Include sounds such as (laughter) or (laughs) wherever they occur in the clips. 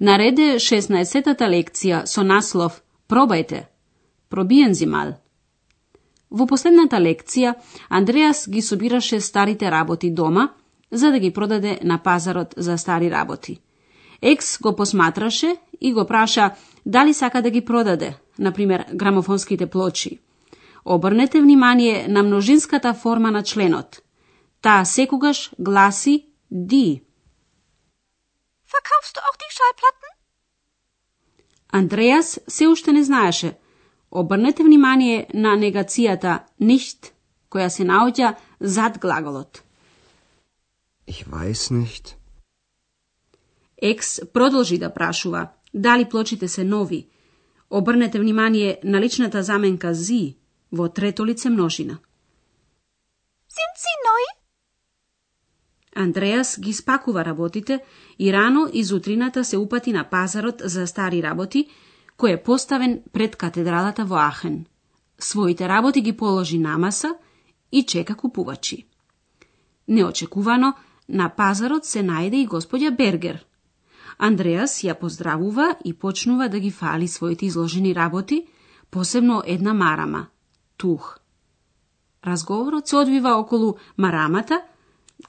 Нареде 16-тата лекција со наслов Пробајте. Пробиен зимал. Во последната лекција, Андреас ги собираше старите работи дома, за да ги продаде на пазарот за стари работи. Екс го посматраше и го праша дали сака да ги продаде, например, грамофонските плочи. Обрнете внимание на множинската форма на членот. Таа секогаш гласи „ди“. Verkaufst du auch die Schallplatten? Андреас се уште не знаеше. Обрнете внимание на негацијата nicht, која се наоѓа зад глаголот. Ich weiß nicht. Екс продолжи да прашува дали плочите се нови. Обрнете внимание на личната заменка зи во трето лице множина. Sind sie neu? Андреас ги спакува работите и рано изутрината се упати на пазарот за стари работи, кој е поставен пред катедралата во Ахен. Своите работи ги положи на маса и чека купувачи. Неочекувано, на пазарот се најде и господја Бергер. Андреас ја поздравува и почнува да ги фали своите изложени работи, посебно една марама, тух. Разговорот се одвива околу марамата,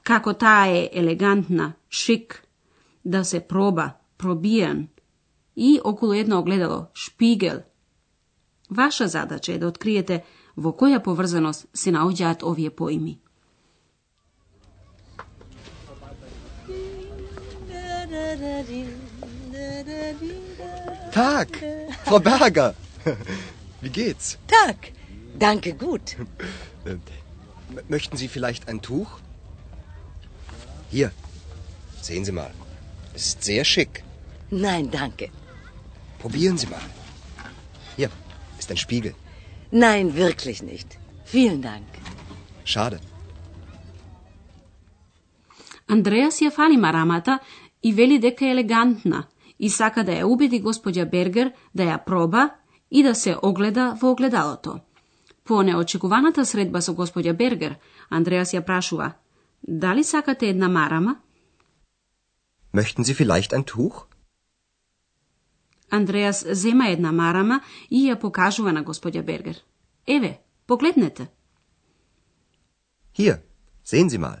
kako ta je elegantna, šik, da se proba, probijan i okolo jedno ogledalo, špigel. Vaša zadaća je da otkrijete vo koja povrzanost se naođat ovije pojmi. Tak, Frau Berger. Wie geht's? Tag, danke gut. (laughs) Möchten Sie vielleicht ein Tuch? Hier, sehen Sie mal. Es ist sehr schick. Nein, danke. Probieren Sie mal. Hier ist ein Spiegel. Nein, wirklich nicht. Vielen Dank. Schade. Андреас ја фали марамата и вели дека е елегантна и сака да ја убеди господја Бергер да ја проба и да се огледа во огледалото. По неочекуваната средба со господја Бергер, Андреас ја прашува Дали сакате една марама? Möchten Sie vielleicht ein Tuch? Андреас зема една марама и ја покажува на господја Бергер. Еве, погледнете. Hier, sehen Sie mal.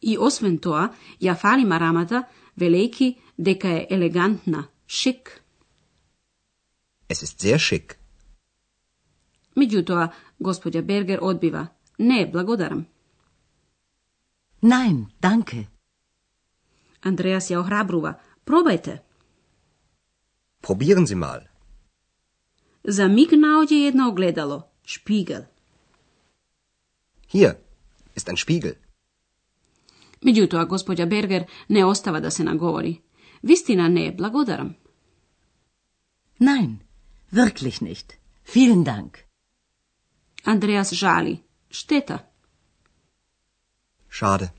И освен тоа, ја фали марамата, велејки дека е елегантна, шик. Es ist sehr schick. Меѓутоа, господја Бергер одбива. Не, благодарам. Nein, danke. Andreas ja ohrabruva. Probajte. Probieren Sie mal. Za mig naođe jedno ogledalo. Špigel. Hier ist ein Spiegel. Međutim, gospođa Berger ne ostava da se nagovori. Vistina ne, blagodaram. Nein, wirklich nicht. Vielen Dank. Andreas žali. Šteta. Schade.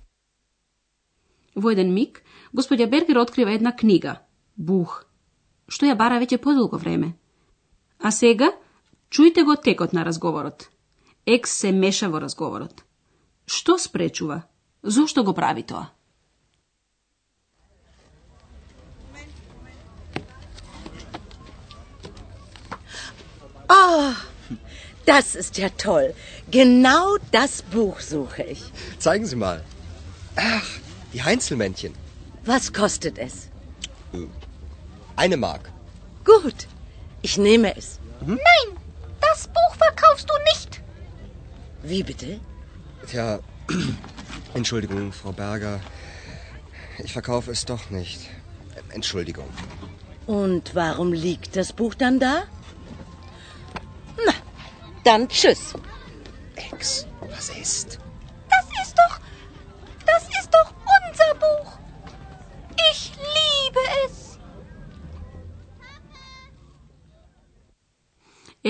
Во еден миг, господја Бергер открива една книга. Бух. Што ја бара веќе подолго време. А сега, чујте го текот на разговорот. Екс се меша во разговорот. Што спречува? Зошто го прави тоа? Oh, das ist ja toll. Genau das Buch suche ich. Zeigen Sie mal. Ach, die Heinzelmännchen. Was kostet es? Eine Mark. Gut, ich nehme es. Nein, das Buch verkaufst du nicht. Wie bitte? Tja, (clears throat) Entschuldigung, Frau Berger. Ich verkaufe es doch nicht. Entschuldigung. Und warum liegt das Buch dann da? Na, dann tschüss. Ex, was ist?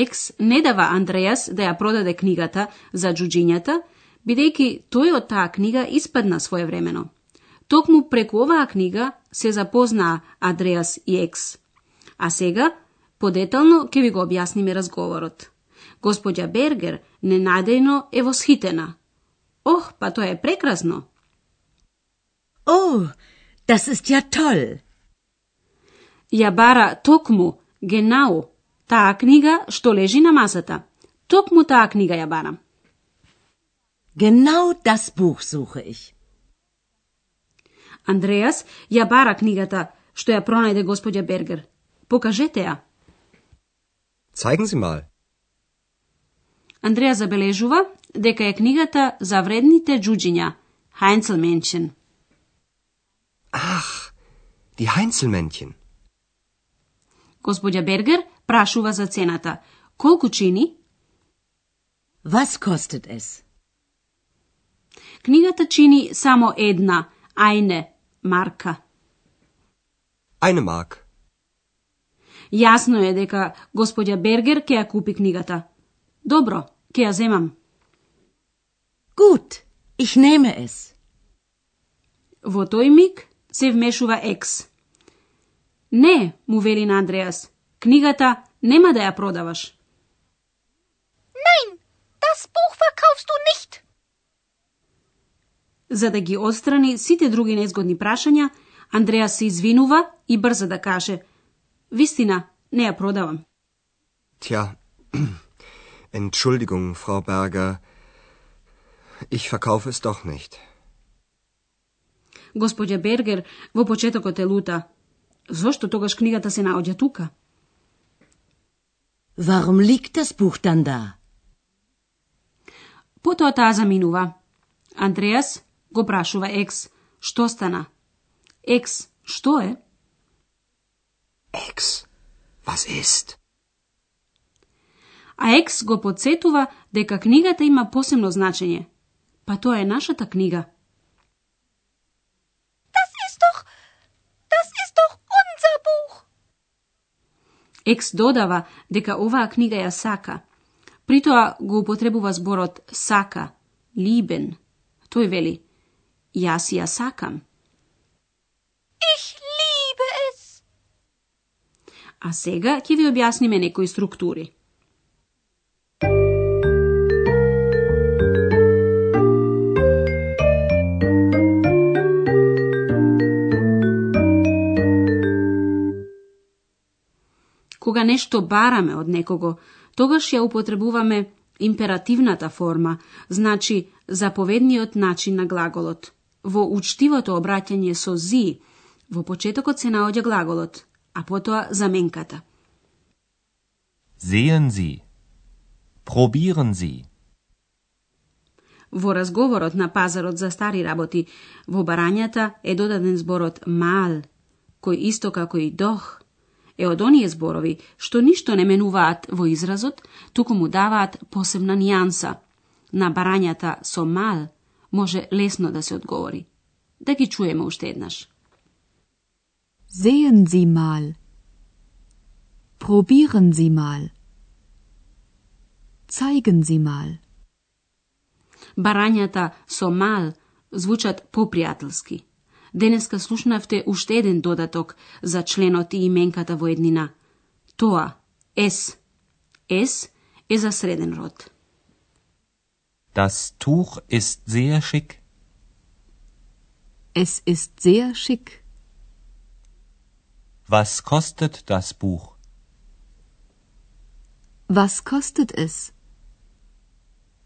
Екс не дава Андреас да ја продаде книгата за джуджињата, бидејќи тој од таа книга испадна своевремено. Токму преку оваа книга се запознаа Андреас и Екс. А сега, подетално, ќе ви го објасниме разговорот. Господја Бергер ненадејно е восхитена. Ох, па тоа е прекрасно! Oh, das ist ja toll. Ја бара токму, генау, таа книга што лежи на масата. Токму таа книга ја барам. Genau das Buch suche ich. Андреас ја бара книгата што ја пронајде господја Бергер. Покажете ја. Zeigen Sie mal. Андреа забележува дека е книгата за вредните джуджиња, Heinzelmännchen. Ach, die Heinzelmännchen. Господја Бергер прашува за цената. Колку чини? Was kostet es? Книгата чини само една, ајне, марка. Eine Mark. Јасно е дека господја Бергер ќе ја купи книгата. Добро, ќе ја земам. Gut, ich nehme es. Во тој миг се вмешува Екс. Не, му вели на Андреас. Книгата нема да ја продаваш. Nein, das Buch verkaufst du nicht. За да ги отстрани сите други незгодни прашања, Андреас се извинува и брза да каже Вистина, не ја продавам. Tja, (clears throat) Entschuldigung, Frau Berger. Ich verkaufe es doch nicht. Господја Бергер во почетокот е лута. Зошто тогаш книгата се наоѓа тука? Warum liegt das Buch dann da? Потоа таа заминува. Андреас го прашува Екс, што стана? Екс, што е? Ex, was ist? А Екс го подсетува дека книгата има посебно значење. Па тоа е нашата книга. Екс додава дека оваа книга ја сака. Притоа го употребува зборот сака, либен. Тој вели, јас ја сакам. Ich liebe es. А сега ќе ви објасниме некои структури. Нешто бараме од некого, тогаш ја употребуваме императивната форма, значи заповедниот начин на глаголот. Во учтивото обраќање со зи, во почетокот се наоѓа глаголот, а потоа заменката. Sehen Sie. Probieren Sie. Во разговорот на пазарот за стари работи, во барањата е додаден зборот мал, кој исто како и дох, е од оние зборови што ништо не менуваат во изразот, туку му даваат посебна нијанса. На барањата со мал може лесно да се одговори. Да ги чуеме уште еднаш. Sehen Sie mal. Probieren Sie mal. Zeigen Sie mal. Барањата со мал звучат попријателски. Денеска слушнавте уште еден додаток за членот и именката во еднина. Тоа, ес. Ес е за среден род. Das Tuch ist sehr schick. Es ist sehr schick. Was kostet das Buch? Was kostet es?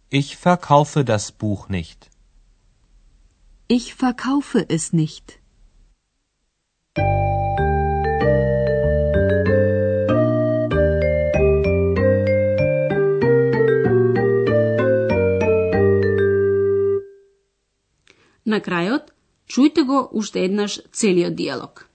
Ich verkaufe das Buch nicht. Ich verkaufe es nicht. На крајот, чујте го уште еднаш целиот диалог.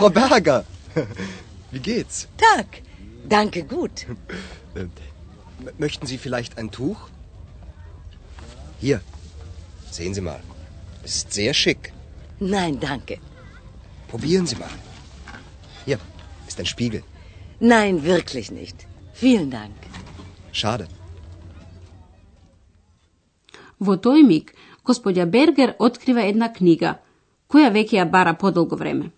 Frau Berger. Wie geht's? Tag. Danke gut. Ähm, m- möchten Sie vielleicht ein Tuch? Hier, sehen Sie mal. Es ist sehr schick. Nein, danke. Probieren Sie mal. Hier ist ein Spiegel. Nein, wirklich nicht. Vielen Dank. Schade. Во тој миг, господја Бергер открива една книга, која веќе ја бара подолго време.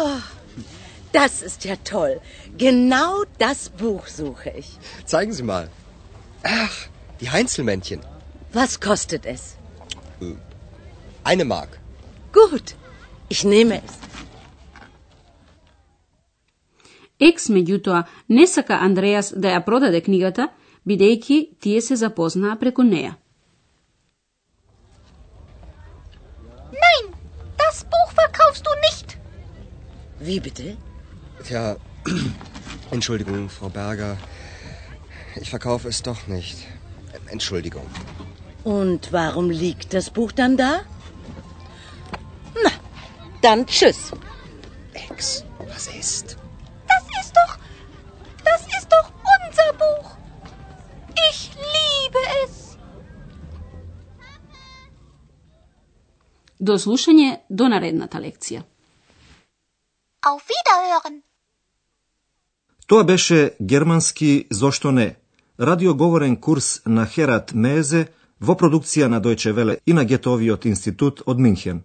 Oh, das ist ja toll. Genau das Buch suche ich. Zeigen Sie mal. Ach, die Heinzelmännchen. Was kostet es? Eine Mark. Gut, ich nehme es. Екс, меѓутоа, не сака Андреас да ја продаде книгата, бидејќи тие се запознаа преку неа. Wie bitte? Tja, (clears throat) Entschuldigung, Frau Berger. Ich verkaufe es doch nicht. Entschuldigung. Und warum liegt das Buch dann da? Na, dann tschüss. Ex, was ist? Das ist doch. Das ist doch unser Buch. Ich liebe es. Do slušanje, do narednata lekcija. Auf Wiederhören. Тоа беше германски зошто не, радиоговорен курс на Херат Мезе во продукција на Дојче Веле и на Гетовиот институт од Минхен.